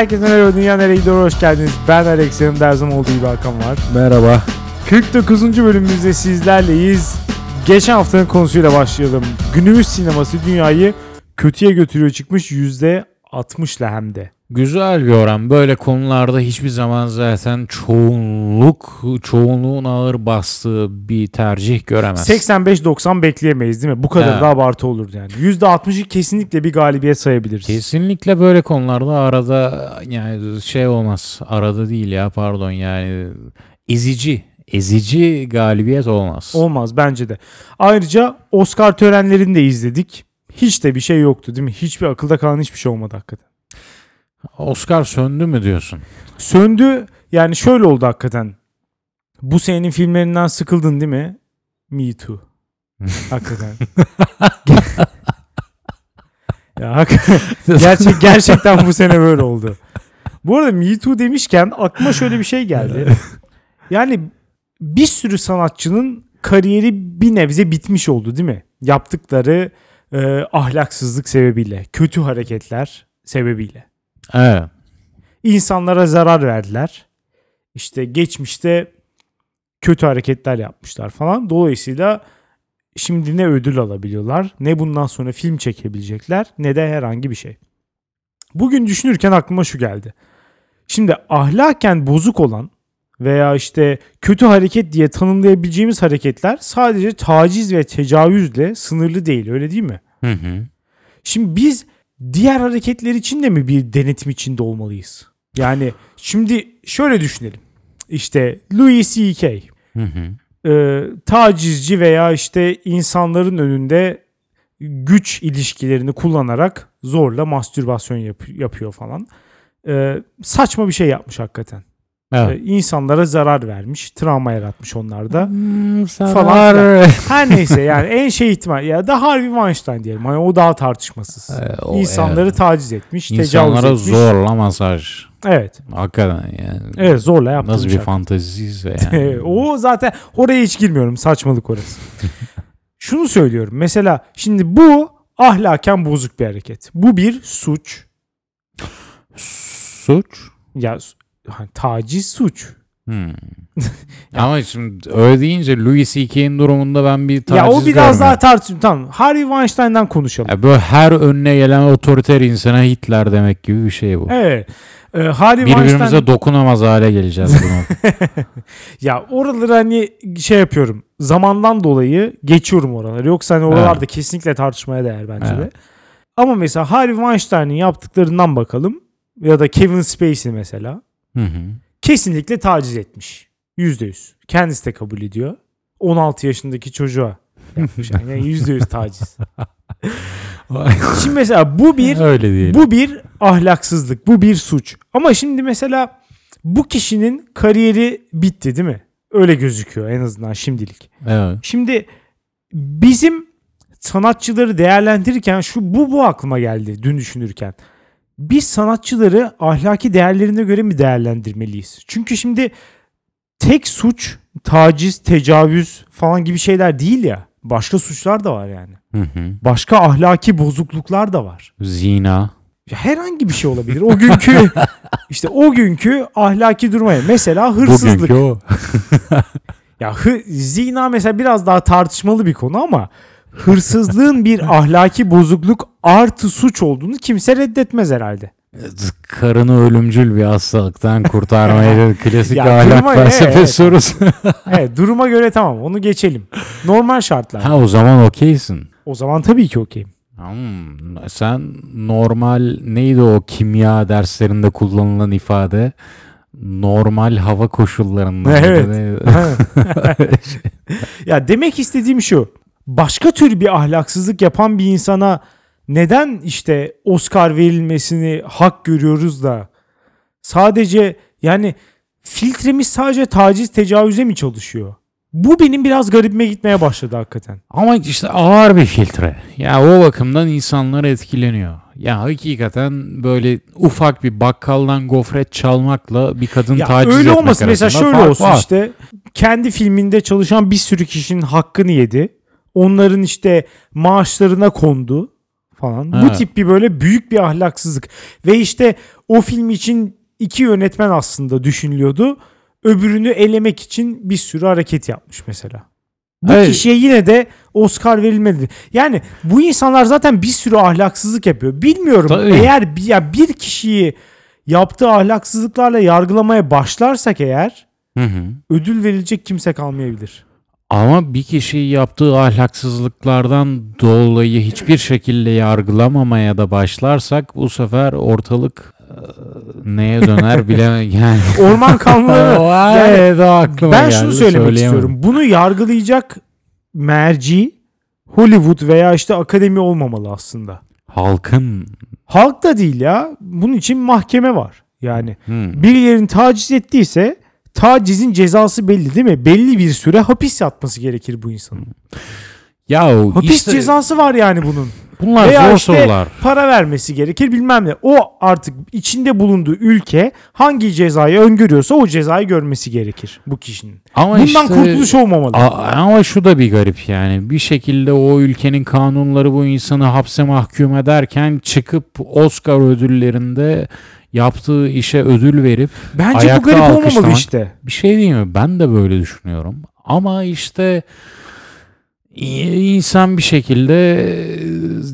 Herkese merhaba Dünya Nereye Gidiyor hoş geldiniz. Ben Alex yanımda her olduğu gibi Hakan var. Merhaba. 49. bölümümüzde sizlerleyiz. Geçen haftanın konusuyla başlayalım. Günümüz sineması dünyayı kötüye götürüyor çıkmış yüzde 60'la hem de. Güzel bir oran. Böyle konularda hiçbir zaman zaten çoğunluk, çoğunluğun ağır bastığı bir tercih göremez. 85-90 bekleyemeyiz değil mi? Bu kadar evet. da abartı olur yani. %60'ı kesinlikle bir galibiyet sayabiliriz. Kesinlikle böyle konularda arada yani şey olmaz. Arada değil ya pardon yani ezici ezici galibiyet olmaz. Olmaz bence de. Ayrıca Oscar törenlerini de izledik. Hiç de bir şey yoktu değil mi? Hiçbir akılda kalan hiçbir şey olmadı hakikaten. Oscar söndü mü diyorsun? Söndü yani şöyle oldu hakikaten. Bu senenin filmlerinden sıkıldın değil mi? Me too. Hakikaten. ya hakikaten. Gerçek, gerçekten bu sene böyle oldu. Bu arada Me Too demişken aklıma şöyle bir şey geldi. Yani bir sürü sanatçının kariyeri bir nebze bitmiş oldu değil mi? Yaptıkları e, ahlaksızlık sebebiyle, kötü hareketler sebebiyle. Evet. İnsanlara zarar verdiler. İşte geçmişte kötü hareketler yapmışlar falan. Dolayısıyla şimdi ne ödül alabiliyorlar, ne bundan sonra film çekebilecekler, ne de herhangi bir şey. Bugün düşünürken aklıma şu geldi. Şimdi ahlaken bozuk olan veya işte kötü hareket diye tanımlayabileceğimiz hareketler sadece taciz ve tecavüzle sınırlı değil öyle değil mi? Hı hı. Şimdi biz diğer hareketler için de mi bir denetim içinde olmalıyız? Yani şimdi şöyle düşünelim. İşte Louis C.K. Hı hı. e, tacizci veya işte insanların önünde güç ilişkilerini kullanarak zorla mastürbasyon yap- yapıyor falan. E, saçma bir şey yapmış hakikaten. Evet. E, insanlara zarar vermiş, travma yaratmış onlarda. Hmm, Falan. Her neyse yani en şey ihtimal ya da Harvey Weinstein diyelim. Hani o daha tartışmasız. Ee, o İnsanları evet. taciz etmiş, tecavüz İnsanlara etmiş. zorla masaj. Evet. Hakikaten yani. Evet zorla yaptırmış. Nasıl bir fanteziyse yani. o zaten oraya hiç girmiyorum. Saçmalık orası. Şunu söylüyorum. Mesela şimdi bu ahlaken bozuk bir hareket. Bu bir suç. Suç. Ya hani taciz suç. Hmm. Ama şimdi öyle deyince Louis C.K.'in durumunda ben bir taciz ya o biraz görmüyorum. daha tartışım. Tamam. Harvey Weinstein'dan konuşalım. Ya böyle her önüne gelen otoriter insana Hitler demek gibi bir şey bu. Evet. Ee, Harvey Birbirimize Weinstein dokunamaz hale geleceğiz bunu. ya oraları hani şey yapıyorum. Zamandan dolayı geçiyorum oraları. Yoksa hani oralarda Evet. kesinlikle tartışmaya değer bence de. Evet. Ama mesela Harvey Weinstein'in yaptıklarından bakalım. Ya da Kevin Spacey mesela. Hı hı. kesinlikle taciz etmiş. Yüzde yüz. Kendisi de kabul ediyor. 16 yaşındaki çocuğa yapmış. Yani yüzde yüz taciz. Şimdi mesela bu bir Öyle bu bir ahlaksızlık. Bu bir suç. Ama şimdi mesela bu kişinin kariyeri bitti değil mi? Öyle gözüküyor en azından şimdilik. Evet. Şimdi bizim sanatçıları değerlendirirken şu bu bu aklıma geldi dün düşünürken. Biz sanatçıları ahlaki değerlerine göre mi değerlendirmeliyiz? Çünkü şimdi tek suç taciz, tecavüz falan gibi şeyler değil ya. Başka suçlar da var yani. Hı hı. Başka ahlaki bozukluklar da var. Zina. Herhangi bir şey olabilir. O günkü işte o günkü ahlaki durmaya. Mesela hırsızlık. Bugünkü o. Ya hı, zina mesela biraz daha tartışmalı bir konu ama hırsızlığın bir ahlaki bozukluk artı suç olduğunu kimse reddetmez herhalde. Karını ölümcül bir hastalıktan kurtarmayı klasik Ya ahlak duruma- felsefe evet. sorusu. Evet duruma göre tamam onu geçelim. Normal şartlar. ha o zaman okeysin. O zaman tabii ki okeyim. Hmm, sen normal neydi o kimya derslerinde kullanılan ifade? Normal hava koşullarında. Evet. ya demek istediğim şu. Başka tür bir ahlaksızlık yapan bir insana neden işte Oscar verilmesini hak görüyoruz da sadece yani filtremiz sadece taciz tecavüze mi çalışıyor? Bu benim biraz garibime gitmeye başladı hakikaten. Ama işte ağır bir filtre. Ya o bakımdan insanlar etkileniyor. Ya hakikaten böyle ufak bir bakkaldan gofret çalmakla bir kadın Ya taciz öyle etmek olmasın mesela şöyle olsun var. işte kendi filminde çalışan bir sürü kişinin hakkını yedi. Onların işte maaşlarına kondu falan. Bu Evet. tip bir böyle büyük bir ahlaksızlık. Ve işte o film için iki yönetmen aslında düşünülüyordu. Öbürünü elemek için bir sürü hareket yapmış mesela. Bu Evet. kişiye yine de Oscar verilmedi. Yani bu insanlar zaten bir sürü ahlaksızlık yapıyor. Bilmiyorum Tabii. eğer bir, ya bir kişiyi yaptığı ahlaksızlıklarla yargılamaya başlarsak eğer Hı hı. ödül verilecek kimse kalmayabilir. Ama bir kişiyi yaptığı ahlaksızlıklardan dolayı hiçbir şekilde yargılamamaya da başlarsak bu sefer ortalık e, neye döner bilemem yani. Orman kanunları yani aklıma ben geldi, şunu söylemek söyleyemem. istiyorum. Bunu yargılayacak merci Hollywood veya işte akademi olmamalı aslında. Halkın Halk da değil ya. Bunun için mahkeme var. Yani Hı. birilerini taciz ettiyse tacizin cezası belli değil mi? Belli bir süre hapis yatması gerekir bu insanın. ya Hapis işte cezası var yani bunun. bunlar Veya zor işte sorular. para vermesi gerekir bilmem ne. O artık içinde bulunduğu ülke hangi cezayı öngörüyorsa o cezayı görmesi gerekir bu kişinin. Ama Bundan işte, kurtuluş olmamalı. Ama şu da bir garip yani. Bir şekilde o ülkenin kanunları bu insanı hapse mahkum ederken çıkıp Oscar ödüllerinde yaptığı işe ödül verip Bence bu garip olmamalı alkışlamak- işte. bir şey değil mi? Ben de böyle düşünüyorum. Ama işte i- insan bir şekilde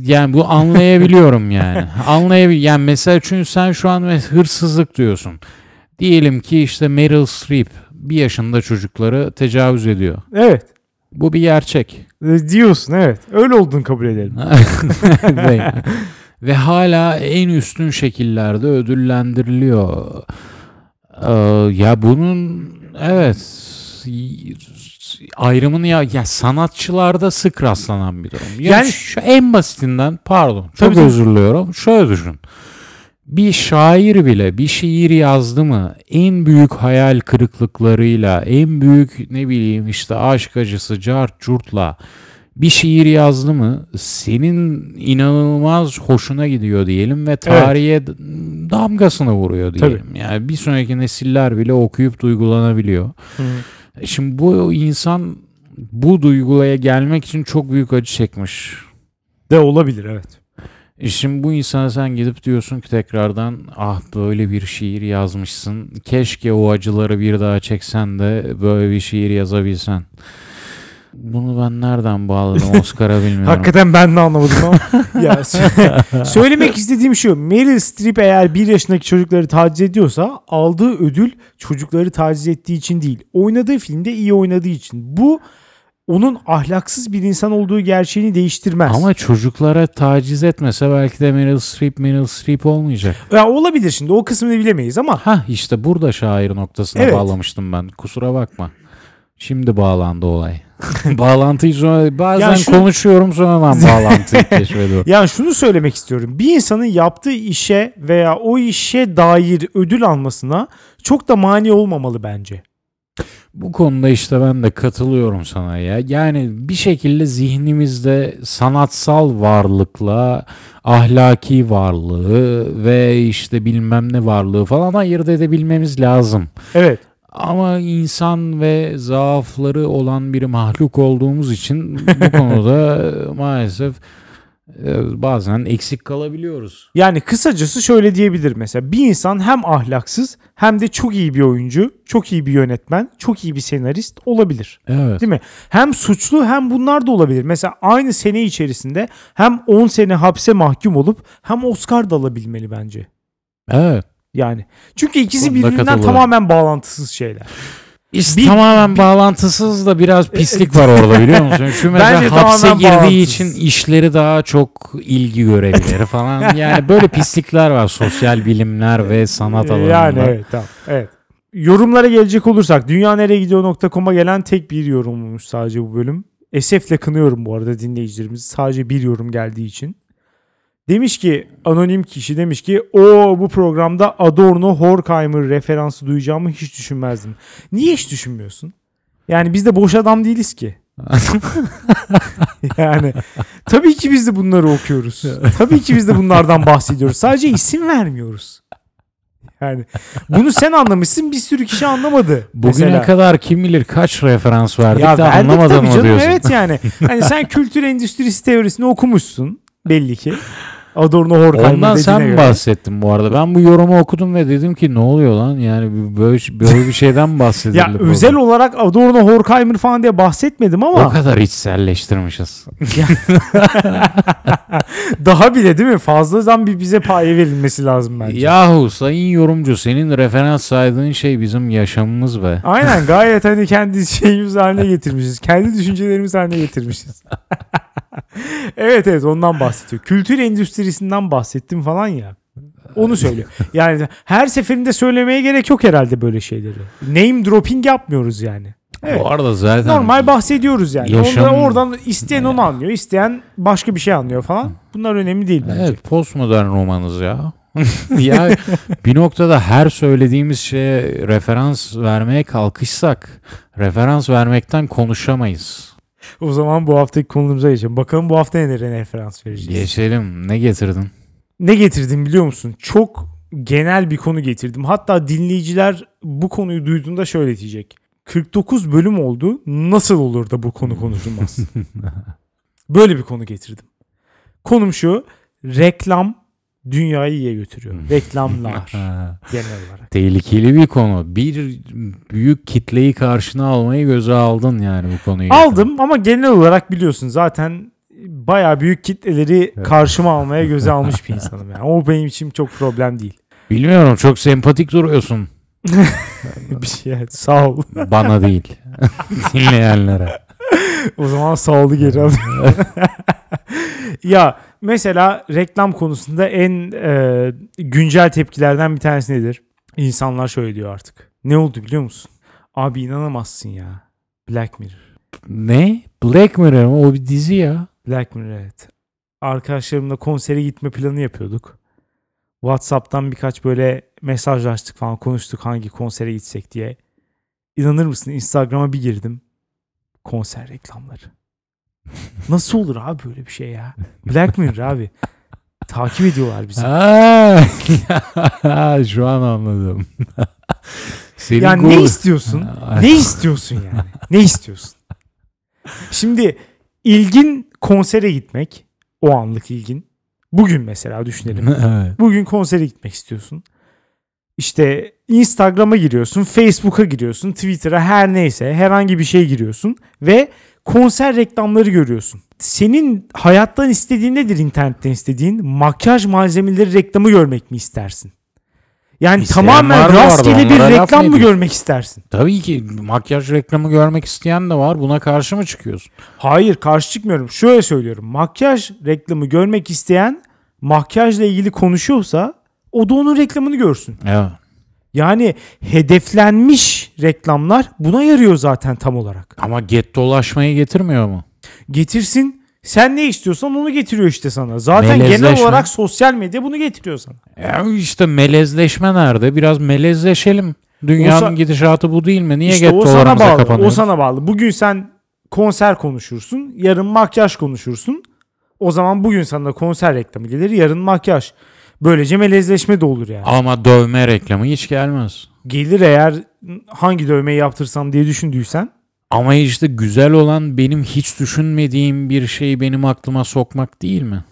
yani bu anlayabiliyorum yani. Anlayabil yani mesela çünkü sen şu an hırsızlık diyorsun. Diyelim ki işte Meryl Streep bir yaşında çocukları tecavüz ediyor. Evet. Bu bir gerçek. E, Diyorsun evet. Öyle olduğunu kabul edelim. ve, hala en üstün şekillerde ödüllendiriliyor. Ee, ya bunun evet ayrımını ya, ya sanatçılarda sık rastlanan bir durum. Yani Yani- şu en basitinden pardon çok tabii. özür diliyorum. Şöyle düşün. Bir şair bile bir şiir yazdı mı en büyük hayal kırıklıklarıyla en büyük ne bileyim işte aşk acısı cart curtla bir şiir yazdı mı senin inanılmaz hoşuna gidiyor diyelim ve tarihe d- damgasını vuruyor diyelim. Yani bir sonraki nesiller bile okuyup duygulanabiliyor. E Şimdi bu insan bu duyguya gelmek için çok büyük acı çekmiş. De olabilir evet. E Şimdi bu insana sen gidip diyorsun ki tekrardan ah böyle bir şiir yazmışsın. Keşke o acıları bir daha çeksen de böyle bir şiir yazabilsen. Bunu ben nereden bağladım Oscar'a bilmiyorum. Hakikaten ben de anlamadım ama. ya, sö- söylemek istediğim şu. Meryl Streep eğer bir yaşındaki çocukları taciz ediyorsa aldığı ödül çocukları taciz ettiği için değil. Oynadığı filmde iyi oynadığı için. Bu onun ahlaksız bir insan olduğu gerçeğini değiştirmez. Ama çocuklara taciz etmese belki de Meryl Streep Meryl Streep olmayacak. ya olabilir şimdi o kısmını bilemeyiz ama Ha işte burada şair noktasına Evet. bağlamıştım ben. Kusura bakma. Şimdi bağlandı olay. Bağlantıyı sonra bazen Ya şu- konuşuyorum sonradan bağlantıyı keşfediyorum. Yani şunu söylemek istiyorum. Bir insanın yaptığı işe veya o işe dair ödül almasına çok da mani olmamalı bence. Bu konuda işte ben de katılıyorum sana ya. Yani bir şekilde zihnimizde sanatsal varlıkla ahlaki varlığı ve işte bilmem ne varlığı falan ayırt edebilmemiz lazım. Evet. Ama insan ve zaafları olan bir mahluk olduğumuz için bu konuda maalesef e, bazen eksik kalabiliyoruz. Yani kısacası şöyle diyebilir mesela. Bir insan hem ahlaksız hem de çok iyi bir oyuncu, çok iyi bir yönetmen, çok iyi bir senarist olabilir. Evet. Değil mi? Hem suçlu hem bunlar da olabilir. Mesela aynı sene içerisinde hem 10 sene hapse mahkum olup hem Oscar da alabilmeli bence. Evet. Yani. Çünkü ikisi Konuda birbirinden katılıyorum. tamamen bağlantısız şeyler. İşte Bir- tamamen bağlantısız da biraz pislik var orada biliyor musun? Şu mesela hapse girdiği bağlantısız. için işleri daha çok ilgi görebilir falan. Yani böyle pislikler var sosyal bilimler ve sanat alanında. Yani evet tamam. Evet. Yorumlara gelecek olursak dünyanereyegidiyor.com'a gelen tek bir yorummuş sadece bu bölüm. Esefle kınıyorum bu arada dinleyicilerimizi. Sadece bir yorum geldiği için. Demiş ki anonim kişi demiş ki o bu programda Adorno Horkheimer referansı duyacağımı hiç düşünmezdim. Niye hiç düşünmüyorsun? Yani biz de boş adam değiliz ki. yani tabii ki biz de bunları okuyoruz. Tabii ki biz de bunlardan bahsediyoruz. Sadece isim vermiyoruz. Yani bunu sen anlamışsın bir sürü kişi anlamadı. Bugüne mesela. kadar kim bilir kaç referans verdik ya de verdik anlamadın mı canım diyorsun. evet yani. Hani sen kültür endüstrisi teorisini okumuşsun belli ki. Adorno Horkheimer Ondan sen göre. bahsettin bu arada. Ben bu yorumu okudum ve dedim ki ne oluyor lan? Yani böyle, böyle bir şeyden mi bahsedildi. Ya program? özel olarak Adorno Horkheimer falan diye bahsetmedim O ama kadar içselleştirmişiz. daha bile değil mi? Fazladan bir bize paye verilmesi lazım bence. Yahu sayın yorumcu senin referans saydığın şey bizim yaşamımız be. Aynen gayet hani kendi şeyimiz haline getirmişiz. Kendi düşüncelerimiz haline getirmişiz. evet evet ondan bahsediyor. Kültür endüstrisinden bahsettim falan ya. Onu söylüyor. Yani her seferinde söylemeye gerek yok herhalde böyle şeyleri. Name dropping yapmıyoruz yani. Evet. Bu arada zaten Normal bahsediyoruz yani. Yaşam- Onda, oradan isteyen onu anlıyor. isteyen başka bir şey anlıyor falan. Bunlar önemli değil bence. Evet postmodern romanız ya. ya bir noktada her söylediğimiz şeye referans vermeye kalkışsak referans vermekten konuşamayız. O zaman bu haftaki konumuza geçelim. Bakalım bu hafta nelere referans vereceğiz. Geçelim. Ne getirdin? Ne getirdim biliyor musun? Çok genel bir konu getirdim. Hatta dinleyiciler bu konuyu duyduğunda şöyle diyecek. 49 bölüm oldu. Nasıl olur da bu konu konuşulmaz? Böyle bir konu getirdim. Konum şu. Reklam dünyayı iyiye götürüyor. Reklamlar genel olarak. Tehlikeli bir konu. Bir büyük kitleyi karşına almayı göze aldın yani bu konuyu. Aldım ama genel olarak biliyorsun zaten bayağı büyük kitleleri karşıma almaya göze almış bir insanım yani. O benim için çok problem değil. Bilmiyorum çok sempatik duruyorsun. bir şey evet, sağ ol. Bana değil. Dinleyenlere. O zaman sağ geri alıyorum. ya mesela reklam konusunda en e, güncel tepkilerden bir tanesi nedir? İnsanlar şöyle diyor artık. Ne oldu biliyor musun? Abi inanamazsın ya. Black Mirror. Ne? Black Mirror mı? O bir dizi ya. Black Mirror evet. Arkadaşlarımla konsere gitme planı yapıyorduk. Whatsapp'tan birkaç böyle mesajlaştık falan konuştuk hangi konsere gitsek diye. İnanır mısın Instagram'a bir girdim. Konser reklamları. Nasıl olur abi böyle bir şey ya? Black Mirror abi. Takip ediyorlar bizi. Ha, Şu an anladım. Senin Yani ne istiyorsun? Ne istiyorsun yani? Ne istiyorsun? Şimdi ilgin konsere gitmek. O anlık ilgin. Bugün mesela düşünelim. evet. Bugün konsere gitmek istiyorsun. İşte Instagram'a giriyorsun, Facebook'a giriyorsun, Twitter'a her neyse herhangi bir şey giriyorsun ve konser reklamları görüyorsun. Senin hayattan istediğin nedir internetten istediğin? Makyaj malzemeleri reklamı görmek mi istersin? Yani İsteyen tamamen rastgele bir reklam mı görmek istersin? Tabii ki makyaj reklamı görmek isteyen de var. Buna karşı mı çıkıyorsun? Hayır karşı çıkmıyorum. Şöyle söylüyorum. Makyaj reklamı görmek isteyen makyajla ilgili konuşuyorsa o da onun reklamını görsün. Evet. Yani hedeflenmiş reklamlar buna yarıyor zaten tam olarak. Ama gettolaşmayı getirmiyor mu? Getirsin. Sen ne istiyorsan onu getiriyor işte sana. Zaten genel olarak sosyal medya bunu getiriyor sana. Ya işte melezleşme nerede? Biraz melezleşelim. Dünyanın O sa- gidişatı bu değil mi? Niye işte o sana gettolarımıza bağlı. O kapanıyoruz? sana bağlı. Bugün sen konser konuşursun. Yarın makyaj konuşursun. O zaman bugün sana konser reklamı gelir. Yarın makyaj. Böylece melezleşme de olur yani. Ama dövme reklamı hiç gelmez. Gelir eğer hangi dövmeyi yaptırsam diye düşündüysen. Ama işte güzel olan benim hiç düşünmediğim bir şeyi benim aklıma sokmak değil mi?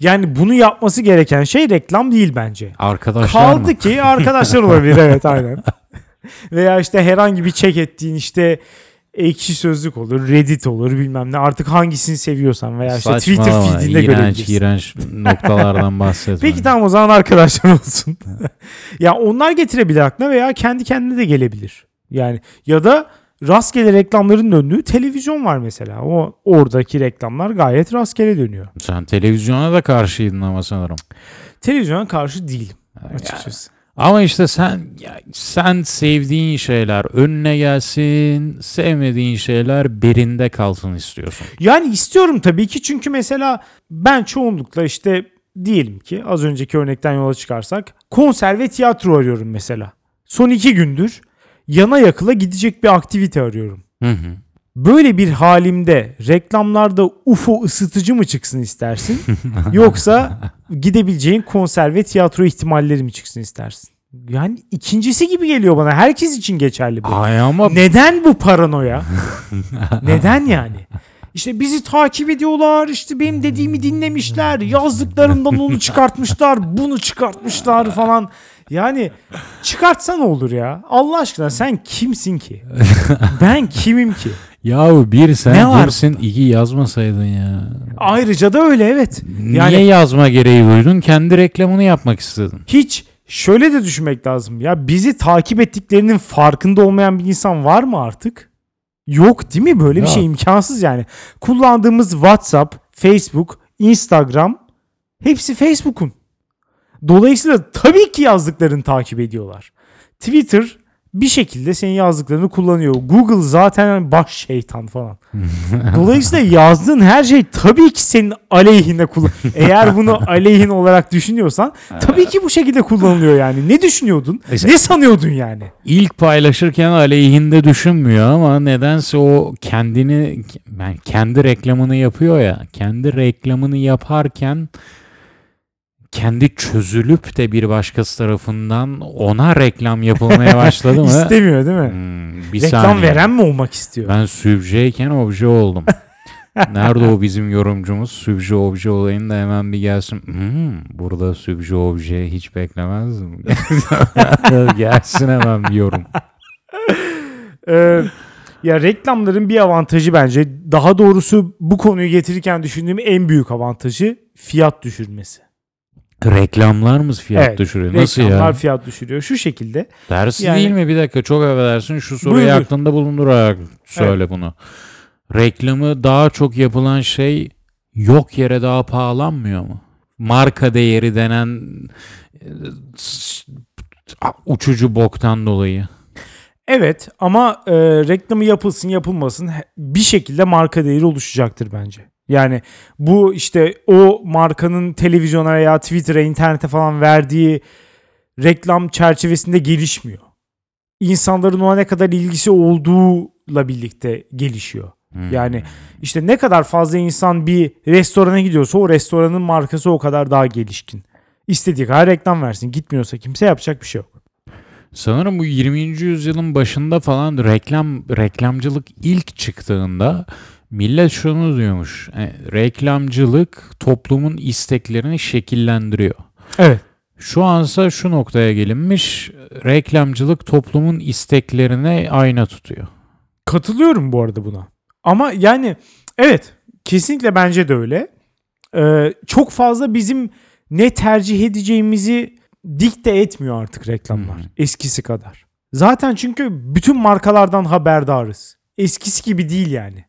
Yani bunu yapması gereken şey reklam değil bence. Arkadaşlar Kaldı mı? ki arkadaşlar olabilir evet aynen. Veya işte herhangi bir çek ettiğin işte ekşi sözlük olur, Reddit olur bilmem ne. Artık hangisini seviyorsan veya işte Twitter Saçmalama, feedinde iğrenç, görebilirsin. iğrenç noktalardan bahsetme. Peki tamam o zaman arkadaşlar olsun. ya onlar getirebilir aklına veya kendi kendine de gelebilir. Yani ya da rastgele reklamların döndüğü televizyon var mesela. O oradaki reklamlar gayet rastgele dönüyor. Sen televizyona da karşıydın ama sanırım. Televizyona karşı değilim açıkçası. Ama işte sen ya sen sevdiğin şeyler önüne gelsin, sevmediğin şeyler berinde kalsın istiyorsun. Yani istiyorum tabii ki çünkü mesela ben çoğunlukla işte diyelim ki az önceki örnekten yola çıkarsak konser ve tiyatro arıyorum mesela. Son iki gündür yana yakıla gidecek bir aktivite arıyorum. Hı hı. Böyle bir halimde reklamlarda UFO ısıtıcı mı çıksın istersin? Yoksa gidebileceğin konser ve tiyatro ihtimalleri mi çıksın istersin? Yani ikincisi gibi geliyor bana. Herkes için geçerli bu. Ay ama Neden bu paranoya? Neden yani? İşte bizi takip ediyorlar. işte benim dediğimi dinlemişler. Yazdıklarımdan onu çıkartmışlar. Bunu çıkartmışlar falan. Yani çıkartsan olur ya. Allah aşkına sen kimsin ki? Ben kimim ki? Yahu bir sen Ne var? iki yazmasaydın ya. Ayrıca da öyle evet. Yani Niye yazma gereği duydun? Kendi reklamını yapmak istedin. hiç şöyle de düşünmek lazım. Ya bizi takip ettiklerinin farkında olmayan bir insan var mı artık? Yok değil mi? Böyle bir Yok. şey imkansız yani. Kullandığımız WhatsApp, Facebook, Instagram hepsi Facebook'un. Dolayısıyla tabii ki yazdıklarını takip ediyorlar. Twitter bir şekilde senin yazdıklarını kullanıyor. Google zaten baş şeytan falan. Dolayısıyla yazdığın her şey tabii ki senin aleyhine kullan. Eğer bunu aleyhin olarak düşünüyorsan tabii ki bu şekilde kullanılıyor yani. Ne düşünüyordun? İşte- Ne sanıyordun yani? İlk paylaşırken aleyhinde düşünmüyor ama nedense o kendini yani kendi reklamını yapıyor ya. Kendi reklamını yaparken kendi çözülüp de bir başkası tarafından ona reklam yapılmaya başladı mı? İstemiyor değil mi? Hmm, bir Reklam saniye. veren mi olmak istiyor? Ben sübjeyken obje oldum. Nerede o bizim yorumcumuz? Sübje obje olayını da hemen bir gelsin. Hmm, burada sübje obje hiç beklemezdim. gelsin hemen bir yorum. Ee, ya reklamların bir avantajı bence daha doğrusu bu konuyu getirirken düşündüğüm en büyük avantajı fiyat düşürmesi. Reklamlar mı fiyat Evet, düşürüyor? Nasıl Reklamlar ya? fiyat düşürüyor. Şu şekilde. Tersi Yani- değil mi? Bir dakika çok affedersin. Şu soruyu Buyur, aklında bulundurarak söyle bunu. Reklamı daha çok yapılan şey yok yere daha pahalanmıyor mu? Marka değeri denen e, uçucu boktan dolayı. Evet ama e, reklamı yapılsın yapılmasın bir şekilde marka değeri oluşacaktır bence. Yani bu işte o markanın televizyona veya Twitter'a, internete falan verdiği reklam çerçevesinde gelişmiyor. İnsanların ona ne kadar ilgisi olduğuyla birlikte gelişiyor. Hmm. Yani işte ne kadar fazla insan bir restorana gidiyorsa o restoranın markası o kadar daha gelişkin. İstediği kadar reklam versin. Gitmiyorsa kimse yapacak bir şey yok. Sanırım bu 20. yüzyılın başında falan reklam reklamcılık ilk çıktığında millet şunu diyormuş. e, reklamcılık toplumun isteklerini şekillendiriyor. Evet. Şu ansa şu noktaya gelinmiş. Reklamcılık toplumun isteklerine ayna tutuyor. Katılıyorum bu arada buna. Ama yani evet kesinlikle bence de öyle. Ee, çok fazla bizim ne tercih edeceğimizi dikte etmiyor artık reklamlar hı. eskisi kadar. Zaten çünkü bütün markalardan haberdarız. Eskisi gibi değil yani.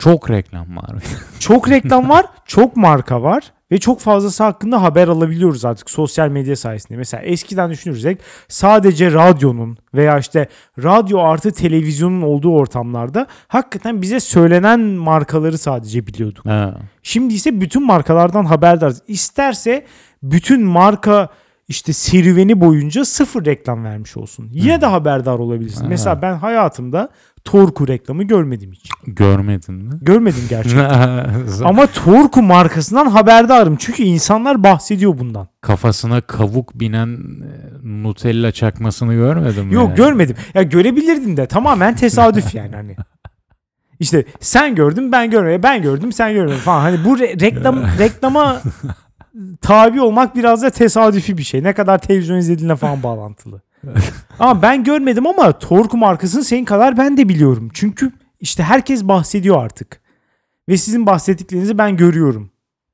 Çok reklam var. Çok reklam var, çok marka var ve çok fazlası hakkında haber alabiliyoruz artık sosyal medya sayesinde. Mesela eskiden düşünürsek sadece radyonun veya işte radyo artı televizyonun olduğu ortamlarda hakikaten bize söylenen markaları sadece biliyorduk. ha. Şimdi ise bütün markalardan haberdarız. İsterse bütün marka işte serüveni boyunca sıfır reklam vermiş olsun. Yine de haberdar olabilirsin. Ha. Mesela ben hayatımda Torku reklamı görmedim hiç. Görmedin mi? Görmedim gerçekten. Ama Torku markasından haberdarım. Çünkü insanlar bahsediyor bundan. Kafasına kavuk binen e, Nutella çakmasını görmedin mi? Yok yani? görmedim. Ya görebilirdin de tamamen tesadüf yani hani. İşte sen gördün ben görmedim. Ben gördüm sen görmedin falan. Hani bu re- reklam reklama tabi olmak biraz da tesadüfi bir şey. Ne kadar televizyon izlediğinle falan bağlantılı. ama ben görmedim ama Torku markasını senin kadar ben de biliyorum. Çünkü işte herkes bahsediyor artık. Ve sizin bahsettiklerinizi ben görüyorum.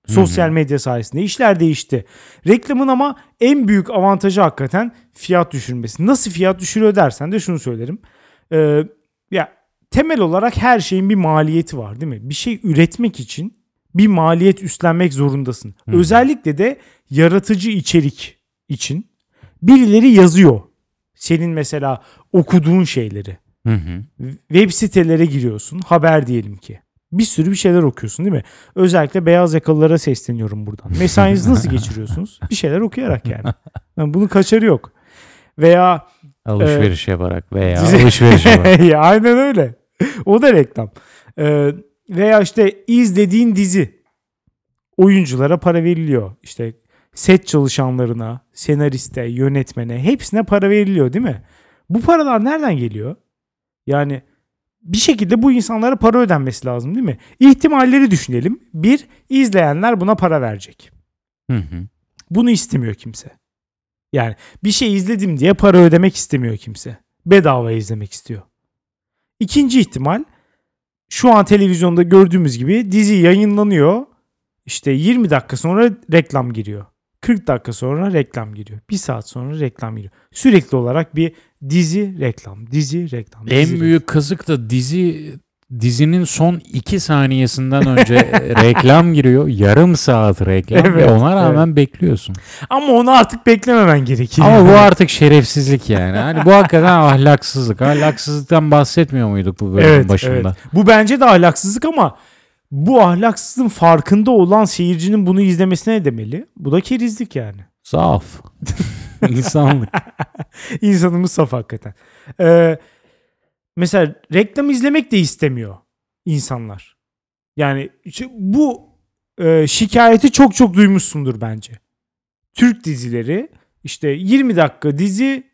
Sosyal medya sayesinde işler değişti. Reklamın ama en büyük avantajı hakikaten fiyat düşürmesi. Nasıl fiyat düşürüyor dersen de şunu söylerim. Ee, ya temel olarak her şeyin bir maliyeti var değil mi? Bir şey üretmek için bir maliyet üstlenmek zorundasın. Hı. Özellikle de yaratıcı içerik için birileri yazıyor. Senin mesela okuduğun şeyleri. Hı hı. Web sitelere giriyorsun. Haber diyelim ki. Bir sürü bir şeyler okuyorsun değil mi? Özellikle beyaz yakalılara sesleniyorum buradan. Mesainizi nasıl geçiriyorsunuz? Bir şeyler okuyarak yani. yani bunun kaçarı yok. Veya Alışveriş yaparak veya alışveriş yaparak. Ya Aynen öyle. O da reklam. Ee, veya işte izlediğin dizi oyunculara para veriliyor. İşte set çalışanlarına, senariste, yönetmene hepsine para veriliyor değil mi? Bu paralar nereden geliyor? Yani bir şekilde bu insanlara para ödenmesi lazım değil mi? İhtimalleri düşünelim. Bir, izleyenler buna para verecek. Hı hı. Bunu istemiyor kimse. Yani bir şey izledim diye para ödemek istemiyor kimse. Bedava izlemek istiyor. İkinci ihtimal şu an televizyonda gördüğümüz gibi dizi yayınlanıyor. İşte 20 dakika sonra reklam giriyor. 40 dakika sonra reklam giriyor. Bir saat sonra reklam giriyor. Sürekli olarak bir dizi reklam, dizi reklam. dizi En reklam. büyük kazık da dizi dizinin son iki saniyesinden önce reklam giriyor. Yarım saat reklam ve Evet, ona rağmen bekliyorsun. Ama onu artık beklememen gerekiyor. Ama bu artık şerefsizlik yani. Hani bu hakikaten ahlaksızlık. Ahlaksızlıktan bahsetmiyor muyduk bu bölümün evet, başında? evet. Bu bence de ahlaksızlık ama bu ahlaksızlığın farkında olan seyircinin bunu izlemesine ne demeli? Bu da kerizlik yani. Saf. İnsanlık. İnsanımız saf hakikaten. Ee, mesela reklam izlemek de istemiyor insanlar. Yani bu e, şikayeti çok çok duymuşsundur bence. Türk dizileri işte 20 dakika dizi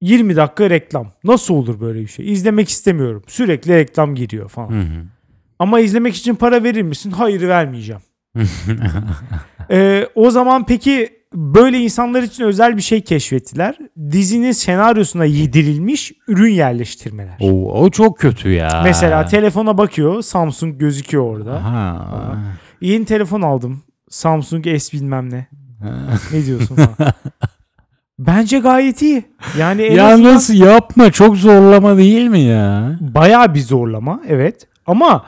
20 dakika reklam. Nasıl olur böyle bir şey? İzlemek istemiyorum. Sürekli reklam giriyor falan. Hı hı. Ama izlemek için para verir misin? Hayır vermeyeceğim. Ee, o zaman peki böyle insanlar için özel bir şey keşfettiler. Dizinin senaryosuna yedirilmiş ürün yerleştirmeler. o, o çok kötü ya. Mesela telefona bakıyor Samsung gözüküyor orada. Ha. Yeni telefon aldım. Samsung S bilmem ne. Ne diyorsun. Bence gayet iyi. Yani en ya azından nasıl yapma çok zorlama değil mi ya? bayağı bir zorlama evet. Ama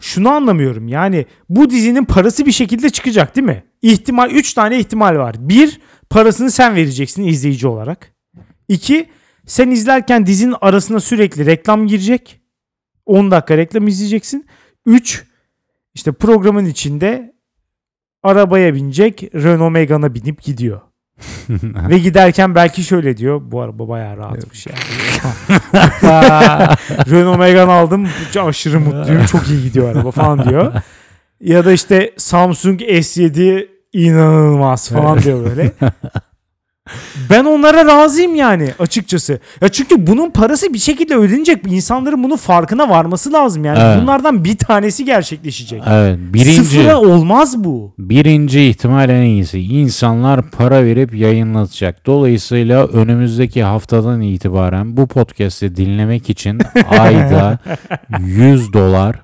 şunu anlamıyorum. Yani bu dizinin parası bir şekilde çıkacak değil mi? İhtimal 3 tane ihtimal var. Bir parasını sen vereceksin izleyici olarak. İki sen izlerken dizinin arasına sürekli reklam girecek. 10 dakika reklam izleyeceksin. 3 işte programın içinde arabaya binecek Renault Megane'a binip gidiyor. Ve giderken belki şöyle diyor. Bu araba bayağı rahatmış yani. Renault Megane aldım. Aşırı mutluyum. Çok iyi gidiyor araba falan diyor. Ya da işte Samsung S7 inanılmaz falan diyor böyle. Ben onlara razıyım yani açıkçası. Ya çünkü bunun parası bir şekilde ödenecek. İnsanların bunun farkına varması lazım yani. Evet. Bunlardan bir tanesi gerçekleşecek. Evet birinci. Sıfıra olmaz bu. Birinci ihtimal en iyisi. İnsanlar para verip yayınlatacak. Dolayısıyla önümüzdeki haftadan itibaren bu podcast'i dinlemek için ayda 100 dolar.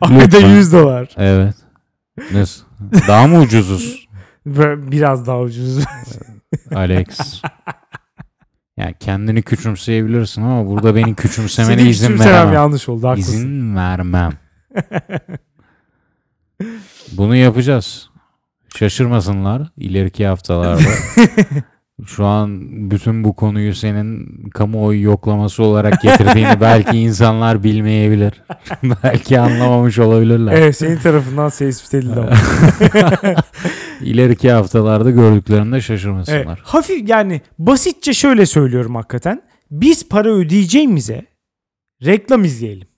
Ayda Lütfen. 100 dolar. Evet. Nasıl? Daha mı ucuzuz Biraz daha ucuz. Alex? Yani kendini küçümseyebilirsin ama burada beni küçümsemene Seni izin veremem. yanlış oldu haklısın. İzin vermem. Bunu yapacağız. Şaşırmasınlar ileriki haftalarda. Şu an bütün bu konuyu senin kamuoyu yoklaması olarak getirdiğini belki insanlar bilmeyebilir. belki anlamamış olabilirler. Evet senin tarafından tespit edildi ama. İleriki haftalarda gördüklerinde Evet, şaşırmasınlar. hafif yani basitçe şöyle söylüyorum hakikaten. Biz para ödeyeceğimize reklam izleyelim.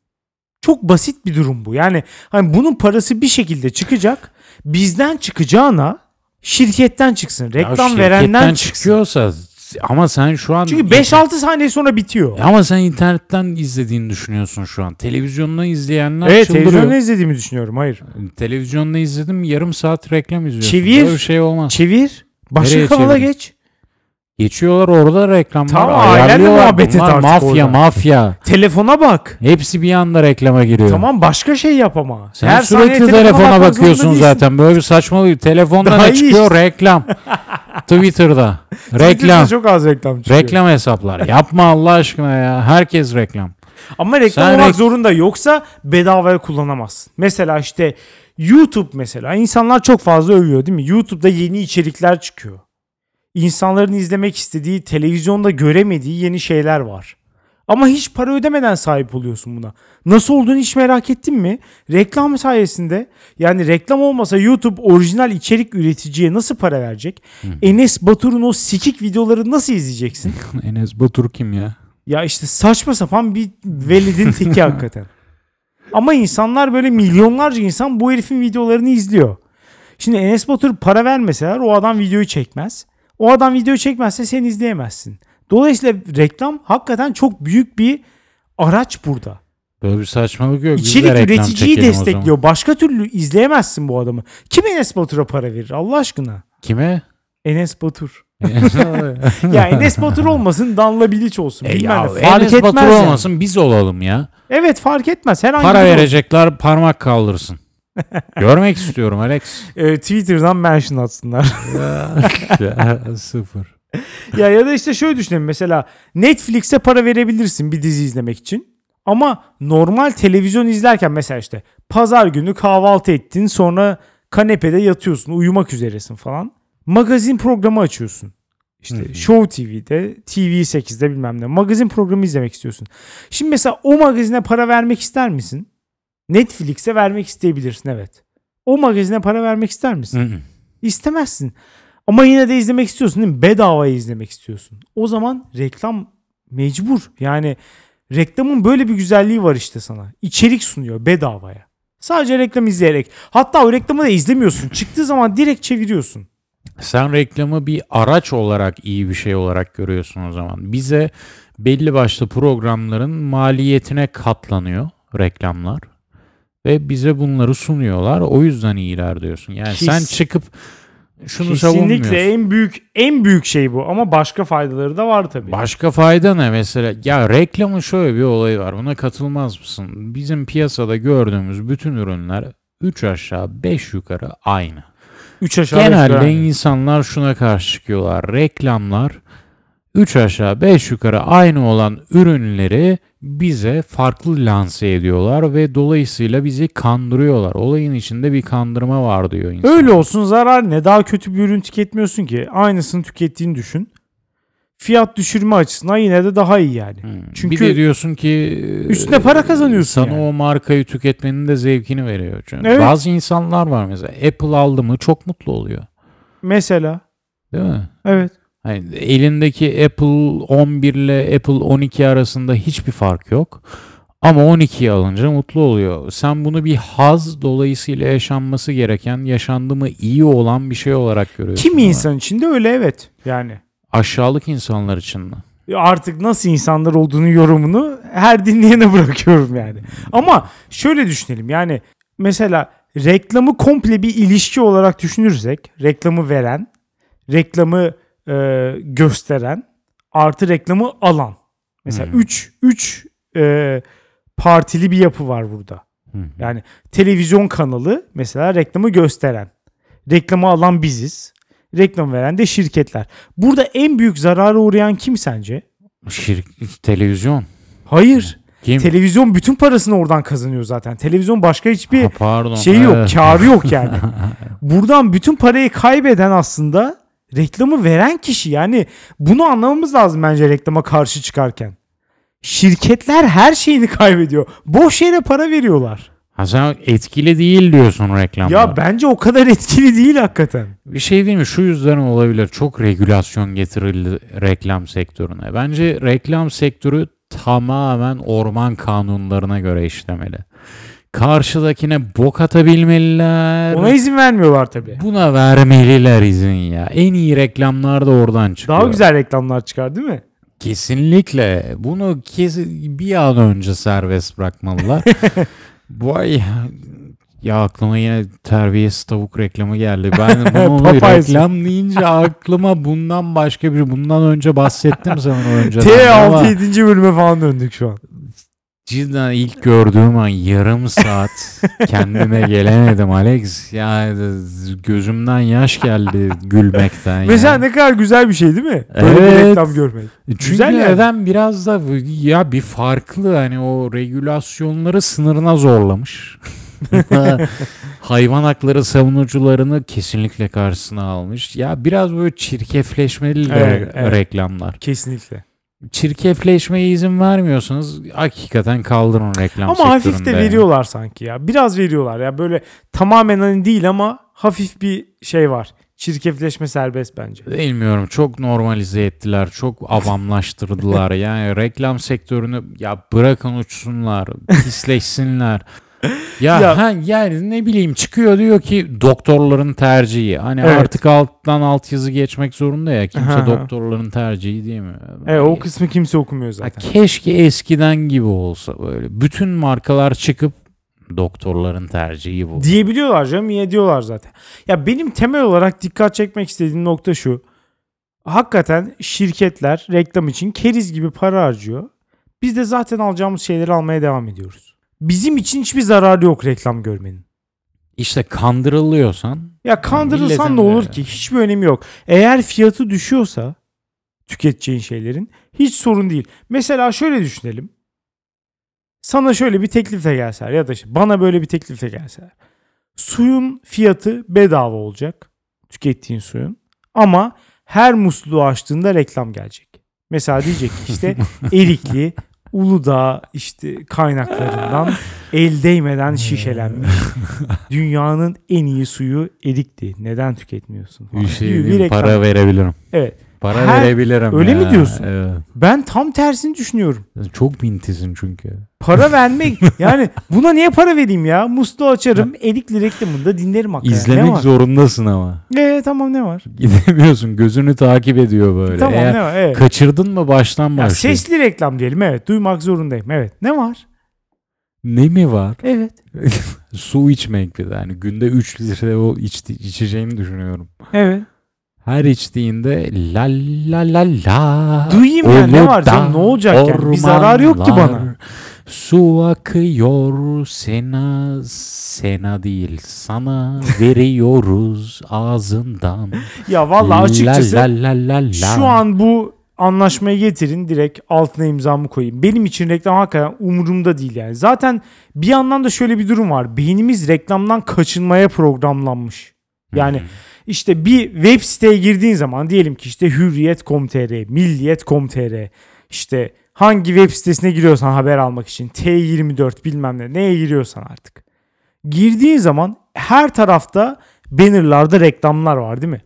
Çok basit bir durum bu. Yani hani bunun parası bir şekilde çıkacak. Bizden çıkacağına şirketten çıksın. Ya Reklam verenden şirketten çıksın. çıkıyorsa ama sen şu an Çünkü 5-6 saniye sonra bitiyor. ama sen internetten izlediğini düşünüyorsun şu an. Televizyonda izleyenler Evet çıldırıyor. televizyonda izlediğimi düşünüyorum. Hayır. Televizyonda izledim yarım saat reklam izliyorsun. Çevir. Böyle bir şey olmaz. Çevir. Başka Nereye kanala çevireyim? geç. Geçiyorlar orada reklamlar. Tamam, ailenle ayarlıyorlar. muhabbet et Bunlar artık mafya orada. mafya. Telefona bak. Hepsi bir anda reklama giriyor. Tamam başka şey yap ama. Sen Her saniye sürekli telefona bakmak zorunda bakıyorsun değilsin. zaten. Böyle bir saçmalık. Telefonda Daha ne iyi çıkıyor? işte. Reklam. Twitter'da. Twitter'da reklam. çok az reklam çıkıyor. Reklam hesaplar. Yapma Allah aşkına ya. Herkes reklam. Ama reklam Sen olmak rek- zorunda yoksa bedavaya kullanamazsın. Mesela işte YouTube mesela insanlar çok fazla övüyor değil mi? YouTube'da yeni içerikler çıkıyor. İnsanların izlemek istediği, televizyonda göremediği yeni şeyler var. Ama hiç para ödemeden sahip oluyorsun buna. Nasıl olduğunu hiç merak ettin mi? Reklam sayesinde yani reklam olmasa YouTube orijinal içerik üreticiye nasıl para verecek? Enes Batur'un o sikik videoları nasıl izleyeceksin? Enes Batur kim ya? Ya işte saçma sapan bir velidin teki hakikaten. Ama insanlar böyle milyonlarca insan bu herifin videolarını izliyor. Şimdi Enes Batur para vermeseler o adam videoyu çekmez. O adam video çekmezse sen izleyemezsin. Dolayısıyla reklam hakikaten çok büyük bir Araç burada. Böyle bir saçmalık yok. İçerik üreticiyi destekliyor. Başka türlü izleyemezsin bu adamı. Kim Enes Batur'a para verir Allah aşkına? Kime? Enes Batur. Ya Enes Batur olmasın Danla Bilic olsun. E Bilmem ya, ne. Fark Enes etmez Batur yani. olmasın biz olalım ya. Evet fark etmez. Herhangi Para biri olsun. verecekler parmak kaldırsın. Görmek istiyorum Alex. Ee, Twitter'dan mention atsınlar. Sıfır. ya ya da işte şöyle düşünelim mesela Netflix'e para verebilirsin bir dizi izlemek için. Ama normal televizyon izlerken mesela işte pazar günü kahvaltı ettin sonra kanepede yatıyorsun uyumak üzeresin falan. Magazin programı açıyorsun. İşte. Show TV'de, TV8'de bilmem ne. Magazin programı izlemek istiyorsun. Şimdi mesela o magazine para vermek ister misin? Netflix'e vermek isteyebilirsin evet. O magazine para vermek ister misin? İstemezsin. Ama yine de izlemek istiyorsun değil mi? Bedavaya izlemek istiyorsun. O zaman reklam mecbur. Yani reklamın böyle bir güzelliği var işte sana. İçerik sunuyor bedavaya. Sadece reklam izleyerek. Hatta o reklamı da izlemiyorsun. Çıktığı zaman direkt çeviriyorsun. Sen reklamı bir araç olarak iyi bir şey olarak görüyorsun o zaman. Bize belli başlı programların maliyetine katlanıyor reklamlar. Ve bize bunları sunuyorlar. O yüzden iyiler diyorsun. Yani Kes- sen çıkıp şunu savunmuyorsun. Kesinlikle en büyük en büyük şey bu ama başka faydaları da var tabii. Başka fayda ne mesela? Ya reklamın şöyle bir olayı var. Buna katılmaz mısın? Bizim piyasada gördüğümüz bütün ürünler 3 aşağı 5 yukarı aynı. 3 aşağı Genelde yukarı. insanlar şuna karşı çıkıyorlar. Reklamlar 3 aşağı 5 yukarı aynı olan ürünleri bize farklı lanse ediyorlar ve dolayısıyla bizi kandırıyorlar. Olayın içinde bir kandırma var diyor insan. Öyle olsun zarar ne? Daha kötü bir ürün tüketmiyorsun ki. Aynısını tükettiğini düşün. Fiyat düşürme açısından yine de daha iyi yani. Hmm. Çünkü bir de diyorsun ki üstüne para kazanıyorsun Sana yani. o markayı tüketmenin de zevkini veriyor. Çünkü Evet. Bazı insanlar var mesela Apple aldı mı çok mutlu oluyor. Mesela Değil mi? evet. Hani elindeki Apple 11 ile Apple 12 arasında hiçbir fark yok. Ama 12'yi alınca mutlu oluyor. Sen bunu bir haz dolayısıyla yaşanması gereken, yaşandı mı iyi olan bir şey olarak görüyorsun. Kimi Ama insan için de öyle evet. Yani Aşağılık insanlar için mi? artık nasıl insanlar olduğunu yorumunu her dinleyene bırakıyorum yani. Ama şöyle düşünelim yani mesela reklamı komple bir ilişki olarak düşünürsek reklamı veren, reklamı e, gösteren artı reklamı alan. Mesela Hmm. 3 3 partili bir yapı var burada. Hı. Yani televizyon kanalı mesela reklamı gösteren. Reklamı alan biziz. Reklam veren de şirketler. Burada en büyük zarara uğrayan kim sence? Şirk, televizyon. Hayır. Kim? Televizyon bütün parasını oradan kazanıyor zaten. Televizyon başka hiçbir Ha, pardon. şeyi yok, Evet. karı yok yani. Buradan bütün parayı kaybeden aslında reklamı veren kişi. Yani bunu anlamamız lazım bence reklama karşı çıkarken. Şirketler her şeyini kaybediyor. Boş yere para veriyorlar. Ha sen etkili değil diyorsun reklamda. Ya bence o kadar etkili değil hakikaten. Bir şey değil mi? Şu yüzden olabilir. Çok regülasyon getirildi reklam sektörüne. Bence reklam sektörü tamamen orman kanunlarına göre işlemeli. Karşıdakine bok atabilmeliler. Ona izin vermiyorlar tabii. Buna vermeliler izin ya. En iyi reklamlar da oradan çıkıyor. Daha güzel reklamlar çıkar değil mi? Kesinlikle. Bunu kesin bir an önce serbest bırakmalılar. Vay ya aklıma yine terbiyesiz tavuk reklamı geldi. Ben bunu reklam deyince aklıma bundan başka bir bundan önce bahsettim sana ama T6 7. bölüme falan döndük şu an. Cidden ilk gördüğüm an yarım saat kendime gelemedim Alex. Yani gözümden yaş geldi gülmekten. ya. Mesela ne kadar güzel bir şey değil mi? Böyle bir Evet. reklam görmek. Çünkü Güzel yani. neden biraz da ya bir farklı hani o regülasyonları sınırına zorlamış. Hayvan hakları savunucularını kesinlikle karşısına almış. Ya biraz böyle çirkefleşmeli Evet, evet. reklamlar. Kesinlikle. Çirkefleşmeye izin vermiyorsanız hakikaten kaldırın reklam Ama hafif de veriyorlar sanki ya. Biraz veriyorlar ya. Böyle tamamen hani değil ama hafif bir şey var. Çirkefleşme serbest bence. Bilmiyorum çok normalize ettiler. Çok avamlaştırdılar. yani reklam sektörünü ya bırakın uçsunlar. Pisleşsinler. Ya, Ya- ha, yani ne bileyim çıkıyor diyor ki doktorların tercihi. Hani Evet. artık alttan alt yazı geçmek zorunda ya. Kimse Aha. doktorların tercihi değil mi? Evet o kısmı kimse okumuyor Ha, zaten. keşke eskiden gibi olsa böyle. Bütün markalar çıkıp doktorların tercihi bu. Diyebiliyorlar canım niye diyorlar zaten. Ya benim temel olarak dikkat çekmek istediğim nokta şu. Hakikaten şirketler reklam için keriz gibi para harcıyor. Biz de zaten alacağımız şeyleri almaya devam ediyoruz. Bizim için hiçbir zararı yok reklam görmenin. İşte kandırılıyorsan Ya kandırılsan ne olur ki? Hiçbir önemi yok. Eğer fiyatı düşüyorsa tüketeceğin şeylerin hiç sorun değil. Mesela şöyle düşünelim. Sana şöyle bir teklifle gelseler ya da işte bana böyle bir teklifle gelseler. Suyun fiyatı bedava olacak. Tükettiğin suyun. Ama her musluğu açtığında reklam gelecek. Mesela diyecek ki işte Erikli Uludağ işte kaynaklarından el değmeden şişelenmiş dünyanın en iyi suyu Erikli. Neden tüketmiyorsun? bir şey reklam. para verebilirim. Evet. Para Her- verebilirim. Öyle ya. mi diyorsun? Evet. Ben tam tersini düşünüyorum. Çok mintisin çünkü. Para vermek yani buna niye para vereyim ya? Musluğu açarım. Erikli reklamında dinlerim hakikaten. ne İzlemek var? zorundasın ama. Ee, tamam ne var? Gidemiyorsun. Gözünü takip ediyor böyle. tamam Eğer ne var? Evet. kaçırdın mı baştan Ya başlıyor. sesli reklam diyelim evet. Duymak zorundayım. Evet. Ne var? Ne mi var? Evet. Su içmek bir de. Yani günde 3 litre o içti, içeceğini düşünüyorum. Evet. Her içtiğinde la la la la. Duyayım ya, ne var canım, ne olacak yani? Bir zararı yok ki bana. Su akıyor sena sena değil sana veriyoruz ağzından. Ya vallahi açıkçası La la la la la. Şu an bu anlaşmayı getirin direkt altına imzamı koyayım. Benim için reklam hakikaten umurumda değil yani. Zaten bir yandan da şöyle bir durum var. Beynimiz reklamdan kaçınmaya programlanmış. Yani işte bir web siteye girdiğin zaman diyelim ki işte hürriyet.com.tr, milliyet.com.tr işte hangi web sitesine giriyorsan haber almak için T24 bilmem ne neye giriyorsan artık. Girdiğin zaman her tarafta bannerlarda reklamlar var değil mi?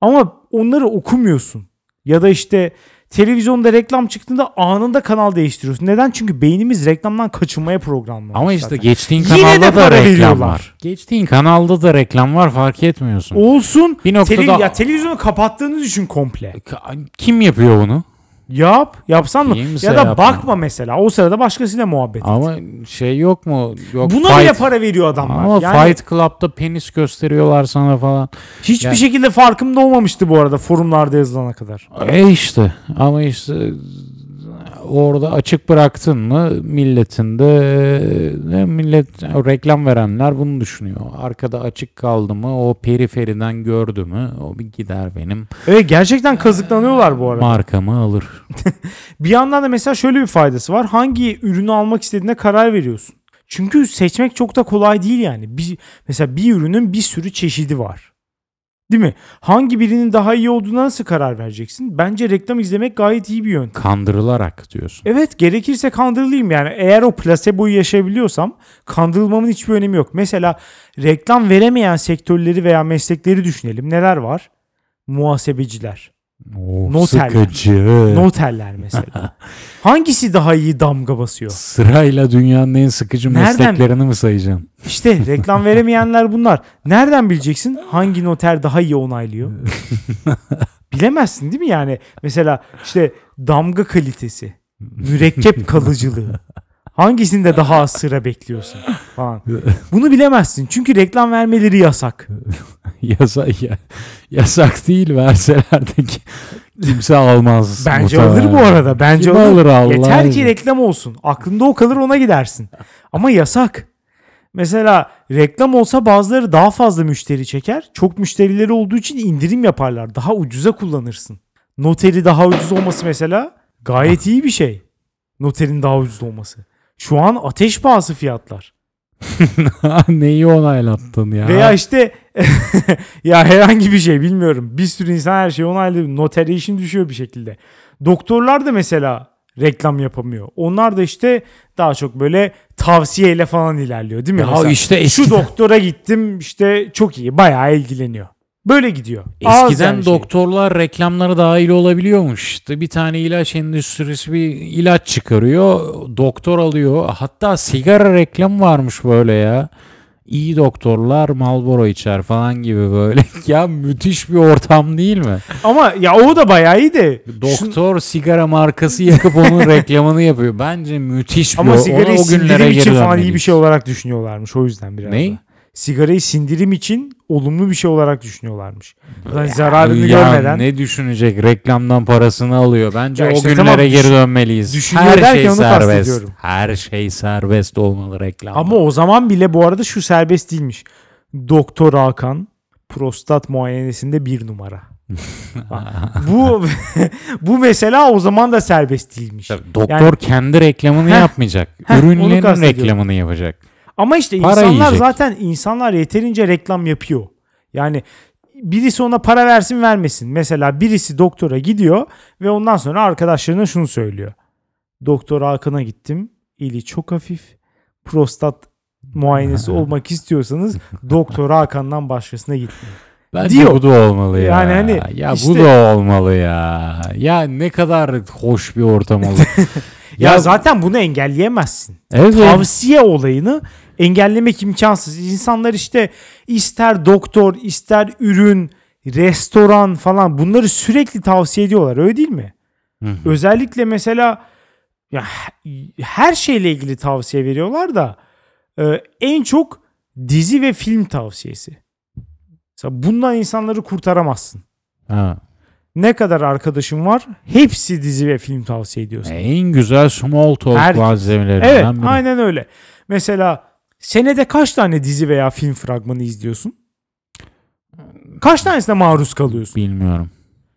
Ama onları okumuyorsun. Ya da işte televizyonda reklam çıktığında anında kanal değiştiriyorsun. Neden? Çünkü beynimiz reklamdan kaçınmaya programlanmış. Ama işte zaten. geçtiğin Yine de kanalda da reklam veriyorlar. var. Geçtiğin kanalda da reklam var fark etmiyorsun. Olsun. Bir noktada Tele- ya televizyonu kapattığını düşün komple. kim yapıyor bunu? Yap. Yapsan mı? Kimse Ya da yapmaz. bakma mesela. O sırada başkasıyla muhabbet et. Ama şey yok mu? Yok Buna fight. bile para veriyor adamlar. Ama yani Fight Club'da penis gösteriyorlar sana falan. hiçbir Yani- şekilde farkımda olmamıştı bu arada forumlarda yazılana kadar. E işte ama işte orada açık bıraktın mı milletin de e, millet reklam verenler bunu düşünüyor. Arkada açık kaldı mı o periferiden gördü mü o bir gider benim Evet gerçekten kazıklanıyorlar bu arada. markamı alır. Bir yandan da mesela şöyle bir faydası var. Hangi ürünü almak istediğine karar veriyorsun. Çünkü seçmek çok da kolay değil yani. Bir, mesela bir ürünün bir sürü çeşidi var. Değil mi? Hangi birinin daha iyi olduğuna nasıl karar vereceksin? Bence reklam izlemek gayet iyi bir yöntem. Kandırılarak diyorsun. Evet gerekirse kandırılayım yani. Eğer o plaseboyu yaşayabiliyorsam kandırılmamın hiçbir önemi yok. Mesela reklam veremeyen sektörleri veya meslekleri düşünelim. Neler var? Muhasebeciler. Oh, Noterler. sıkıcı. Noterler mesela. Hangisi daha iyi damga basıyor? Sırayla dünyanın en sıkıcı Nereden- mesleklerini mi sayacaksın? İşte reklam veremeyenler bunlar. Nereden bileceksin hangi noter daha iyi onaylıyor? Bilemezsin değil mi yani? Mesela işte damga kalitesi, mürekkep kalıcılığı. Hangisinde daha az sıra bekliyorsun falan. Bunu bilemezsin. Çünkü reklam vermeleri yasak. Yasak ya. Yasak değil verseler de ki- kimse almaz. Bence muhtemelen. alır bu arada. Bence Kim alır. alır Allah Yeter ki reklam olsun. Aklında o kalır ona gidersin. Ama yasak. Mesela reklam olsa bazıları daha fazla müşteri çeker. Çok müşterileri olduğu için indirim yaparlar. Daha ucuza kullanırsın. Noteri daha ucuz olması mesela gayet iyi bir şey. Noterin daha ucuz olması. Şu an ateş pahası fiyatlar. Neyi onaylattın ya? Veya işte ya herhangi bir şey bilmiyorum. Bir sürü insan her şeyi onaylıyor. Notere işin düşüyor bir şekilde. Doktorlar da mesela reklam yapamıyor. Onlar da işte daha çok böyle tavsiyeyle falan ilerliyor değil mi? Ya Mesela işte şu eskiden- doktora gittim işte çok iyi bayağı ilgileniyor. Böyle gidiyor. Eskiden yani şey. doktorlar reklamlara dahil olabiliyormuş. İşte bir tane ilaç endüstrisi bir ilaç çıkarıyor. Doktor alıyor. Hatta sigara reklamı varmış böyle ya. İyi doktorlar Marlboro içer falan gibi böyle. ya müthiş bir ortam değil mi? Ama ya o da bayağı iyi de. Şun- Doktor sigara markası yakıp onun reklamını yapıyor. Bence müthiş bir ama o- sigarayı o günlere için falan iyi bir şey olarak düşünüyorlarmış. O yüzden biraz Ney? da. Sigarayı sindirim için olumlu bir şey olarak düşünüyorlarmış. Ulan Ya, zararını ya görmeden. ne düşünecek? Reklamdan parasını alıyor. Bence Ya o işte günlere tamam, geri dönmeliyiz. düşünüyor Her şey serbest. Her şey serbest olmalı reklam. Ama o zaman bile bu arada şu serbest değilmiş. Doktor Hakan prostat muayenesinde bir numara. bu bu mesela o zaman da serbest değilmiş. Tabii, doktor Yani- kendi reklamını Heh, yapmayacak. Ürünlerin reklamını yapacak. Ama işte Para insanlar yiyecek. zaten insanlar yeterince reklam yapıyor. Yani birisi ona para versin vermesin. Mesela birisi doktora gidiyor ve ondan sonra arkadaşlarına şunu söylüyor. Doktor Hakan'a gittim. Eli çok hafif. Prostat muayenesi olmak istiyorsanız Doktor Hakan'dan başkasına gitmeyin. Bence Diyor. bu da olmalı ya. Yani hani ya işte- bu da olmalı ya. Ya ne kadar hoş bir ortam olur. Ya, zaten bunu engelleyemezsin. evet. Tavsiye olayını engellemek imkansız. İnsanlar işte ister doktor, ister ürün, restoran falan bunları sürekli tavsiye ediyorlar. Öyle değil mi? Hı hı. Özellikle mesela ya her şeyle ilgili tavsiye veriyorlar da e, en çok dizi ve film tavsiyesi. Mesela bundan insanları kurtaramazsın. Ha. Ne kadar arkadaşım var hepsi dizi ve film tavsiye ediyorsun. En güzel small talk malzemelerinden Evet biri. aynen öyle. Mesela senede kaç tane dizi veya film fragmanı izliyorsun? Kaç tanesine maruz kalıyorsun? Bilmiyorum.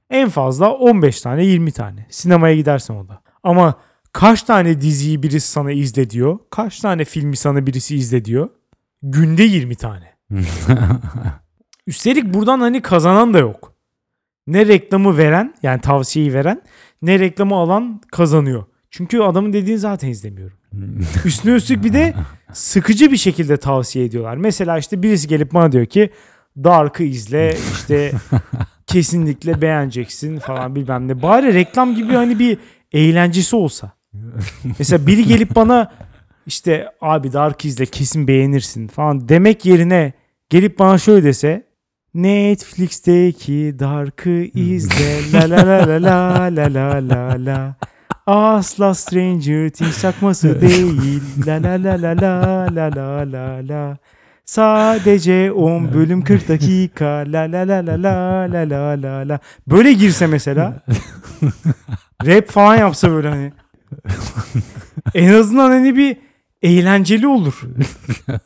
En fazla 15 tane 20 tane. Sinemaya gidersen o da. Ama kaç tane diziyi birisi sana izle diyor? Kaç tane filmi sana birisi izle diyor? Günde 20 tane. Üstelik buradan hani kazanan da yok. Ne reklamı veren yani tavsiyeyi veren ne reklamı alan kazanıyor. Çünkü adamın dediğini zaten izlemiyorum. Üstüne üstlük bir de sıkıcı bir şekilde tavsiye ediyorlar. Mesela işte birisi gelip bana diyor ki Dark'ı izle işte kesinlikle beğeneceksin falan bilmem ne. Bari reklam gibi hani bir eğlencesi olsa. Mesela biri gelip bana işte abi Dark izle kesin beğenirsin falan demek yerine gelip bana şöyle dese Netflix'teki Dark'ı izle la la la la la la la la la Asla Stranger Things çakması değil la la la la la la la la la Sadece 10 bölüm 40 dakika la la la la la la la la la Böyle girse mesela rap falan yapsa böyle hani en azından hani bir eğlenceli olur.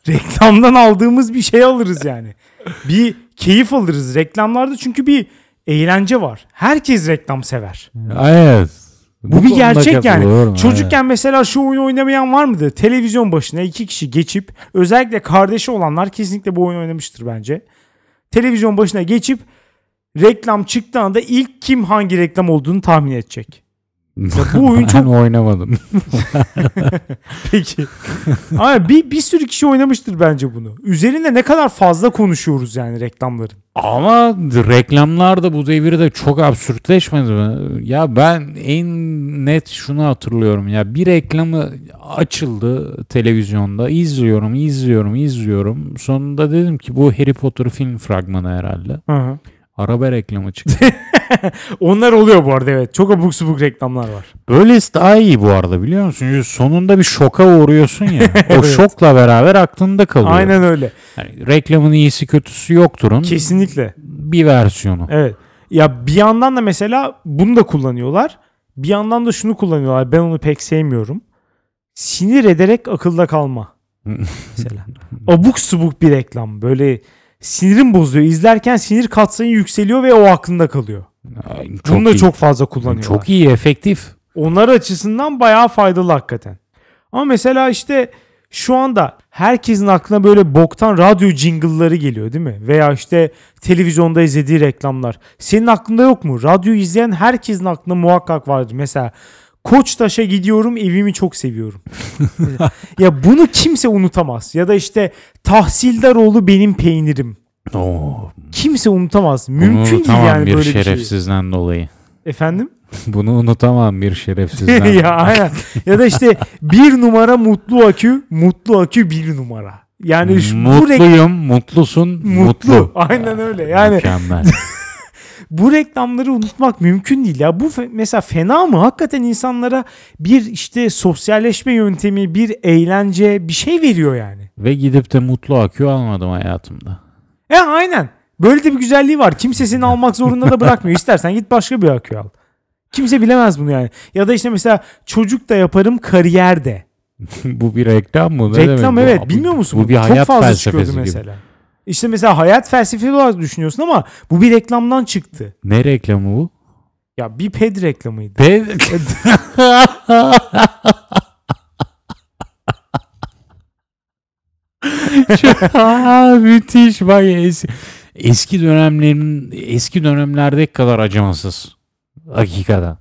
Reklamdan aldığımız bir şey alırız yani. Bir keyif alırız reklamlarda çünkü bir eğlence var. Herkes reklam sever. Evet. Bu bir konuda gerçek yani. Çocukken mesela şu oyunu oynamayan var mıydı? Televizyon başına iki kişi geçip özellikle kardeşi olanlar kesinlikle bu oyunu oynamıştır bence. Televizyon başına geçip reklam çıktığı anda ilk kim hangi reklam olduğunu tahmin edecek. Evet. bu oyun çok- oynamadım. Peki. Ama bir, bir sürü kişi oynamıştır bence bunu. Üzerinde ne kadar fazla konuşuyoruz yani reklamların. Ama reklamlar da bu devirde çok absürtleşmedi mi? Ya ben en net şunu hatırlıyorum ya bir reklamı açıldı televizyonda izliyorum izliyorum izliyorum sonunda dedim ki bu Harry Potter film fragmanı herhalde. Araba reklamı çıktı. Onlar oluyor bu arada evet. Çok abuk subuk reklamlar var. Böylesi daha iyi bu arada biliyor musun? Çünkü sonunda bir şoka uğruyorsun ya. o Evet. şokla beraber aklında kalıyor. Aynen öyle. Yani reklamın iyisi kötüsü yokturun. Kesinlikle. Bir versiyonu. Evet. Ya bir yandan da mesela bunu da kullanıyorlar. Bir yandan da şunu kullanıyorlar. Ben onu pek sevmiyorum. Sinir ederek akılda kalma. Mesela. Abuk subuk bir reklam. Böyle sinirim bozuyor. İzlerken sinir katsayı yükseliyor ve o aklında kalıyor. Ay, Bunu da iyi. çok fazla kullanıyorlar. Çok iyi, efektif. Onlar açısından bayağı faydalı hakikaten. Ama mesela işte şu anda herkesin aklına böyle boktan radyo jingle'ları geliyor değil mi? Veya işte televizyonda izlediği reklamlar. Senin aklında yok mu? Radyo izleyen herkesin aklında muhakkak vardır. Mesela Koçtaş'a gidiyorum evimi çok seviyorum. ya bunu kimse unutamaz. Ya da işte Tahsildaroğlu benim peynirim. Oo, Kimse unutamaz. Mümkün değil yani bir böyle bir şey. şerefsizden dolayı. Efendim? Bunu unutamam bir şerefsizden. ya aynen. Ya da işte bir numara mutlu akü, mutlu akü bir numara. Yani şu, bu, rek- Mutluyum, mutlusun, mutlu. mutlu. Aynen öyle. Yani Mükemmel. Bu reklamları unutmak mümkün değil ya. Bu fe- mesela fena mı? Hakikaten insanlara bir işte sosyalleşme yöntemi, bir eğlence, bir şey veriyor yani. Ve gidip de mutlu akü almadım hayatımda. E aynen. Böyle de bir güzelliği var. Kimse seni almak zorunda da bırakmıyor. İstersen git başka bir akü al. Kimse bilemez bunu yani. Ya da işte mesela çocuk da yaparım kariyer de. bu bir reklam mı? Ne Reklam demek bu? evet. Bilmiyor musun? Bu bir Çok hayat fazla çıkıyordu felsefesi gibi. mesela. İşte mesela hayat felsefesi olarak düşünüyorsun ama bu bir reklamdan çıktı. Ne reklamı bu? Ya bir ped reklamıydı. Be Aa, müthiş bak es- eski dönemlerin eski dönemlerdeki kadar acımasız. Hakikaten.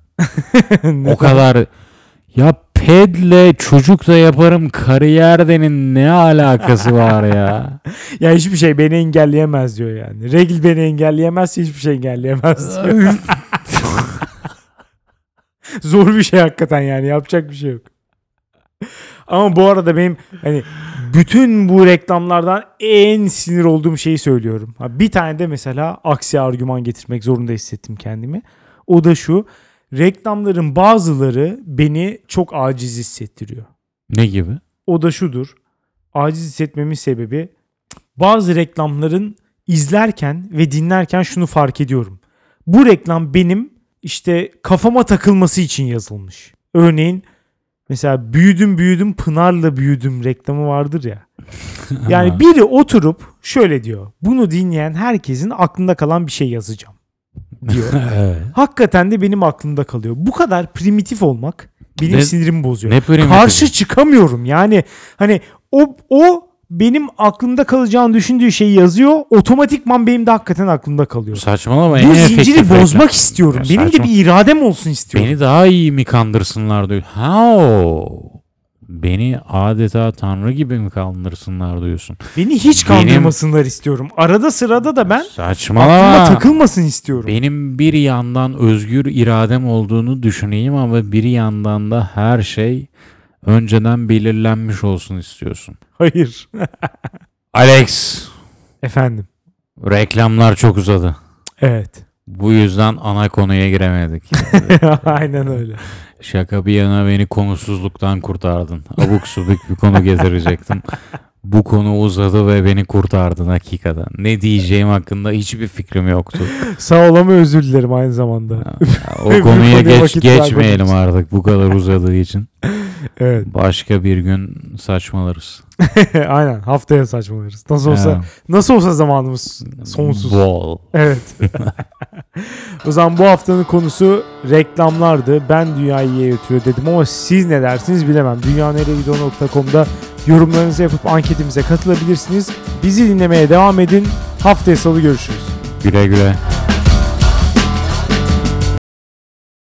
o kadar ya pedle çocuk da yaparım kariyerdenin ne alakası var ya? Ya hiçbir şey beni engelleyemez diyor yani. Regl beni engelleyemezse hiçbir şey engelleyemez diyor. Zor bir şey hakikaten yani yapacak bir şey yok. Ama bu arada benim hani bütün bu reklamlardan en sinir olduğum şeyi söylüyorum. Bir tane de mesela aksi argüman getirmek zorunda hissettim kendimi. O da şu. Reklamların bazıları beni çok aciz hissettiriyor. ne gibi? O da şudur. Aciz hissetmemin sebebi bazı reklamların izlerken ve dinlerken şunu fark ediyorum. Bu reklam benim işte kafama takılması için yazılmış. Örneğin mesela büyüdüm büyüdüm Pınar'la büyüdüm reklamı vardır ya. Yani biri oturup şöyle diyor. Bunu dinleyen herkesin aklında kalan bir şey yazacağım diyor. evet. Hakikaten de benim aklımda kalıyor. Bu kadar primitif olmak benim Ne- sinirimi bozuyor Ne primitif? karşı çıkamıyorum. Yani hani o o benim aklımda kalacağını düşündüğü şeyi yazıyor. Otomatikman benim de hakikaten aklımda kalıyor. Saçmalama. Bu efektif zinciri bozmak istiyorum. Ya benim de saçma- bir iradem olsun istiyorum. Beni daha iyi mi kandırsınlar diyor. How? Beni adeta tanrı gibi mi kandırsınlar diyorsun. Beni hiç Benim- kandırmasınlar istiyorum. Arada sırada da ben aklıma Saçmalama. takılmasın istiyorum. Benim bir yandan özgür iradem olduğunu düşüneyim ama bir yandan da her şey önceden belirlenmiş olsun istiyorsun. Hayır. Alex, Efendim. reklamlar çok uzadı. Evet. Bu yüzden ana konuya giremedik. Aynen öyle. Şaka bir yana beni konusuzluktan kurtardın. Abuk subuk bir konu getirecektim. Bu konu uzadı ve beni kurtardın hakikaten. Ne diyeceğim hakkında hiçbir fikrim yoktu. Sağ ol ama özür dilerim aynı zamanda. O Bir konuya geç geçmeyelim artık bu kadar uzadığı için. Evet. Başka bir gün saçmalarız. Aynen. Haftaya saçmalarız. Nasıl olsa Ha, nasıl olsa zamanımız sonsuz. Bol. Evet. o zaman bu haftanın konusu reklamlardı. Ben dünyayı iyiye götürüyor dedim ama siz ne dersiniz bilemem. dünyanerevideo.com'da yorumlarınızı yapıp anketimize katılabilirsiniz. Bizi dinlemeye devam edin. Haftaya salı görüşürüz. Güle güle.